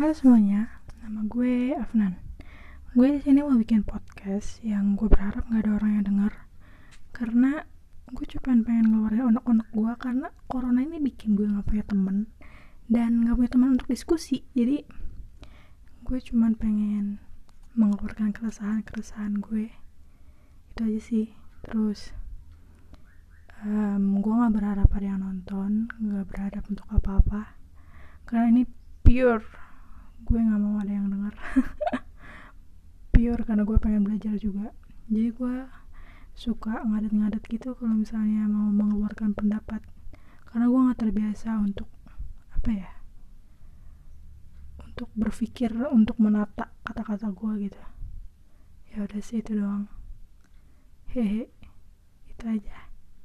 Halo semuanya, nama gue Afnan. Gue di sini mau bikin podcast yang gue berharap nggak ada orang yang denger karena gue cuma pengen ngeluarin onak-onak gue karena corona ini bikin gue nggak punya temen dan nggak punya teman untuk diskusi. Jadi gue cuma pengen mengeluarkan keresahan-keresahan gue itu aja sih. Terus um, gue nggak berharap ada yang nonton, nggak berharap untuk apa-apa karena ini pure gue nggak mau ada yang dengar pure karena gue pengen belajar juga. Jadi gue suka ngadet-ngadet gitu kalau misalnya mau mengeluarkan pendapat. Karena gue nggak terbiasa untuk apa ya untuk berpikir untuk menata kata-kata gue gitu. Ya udah sih itu doang. Hehe itu aja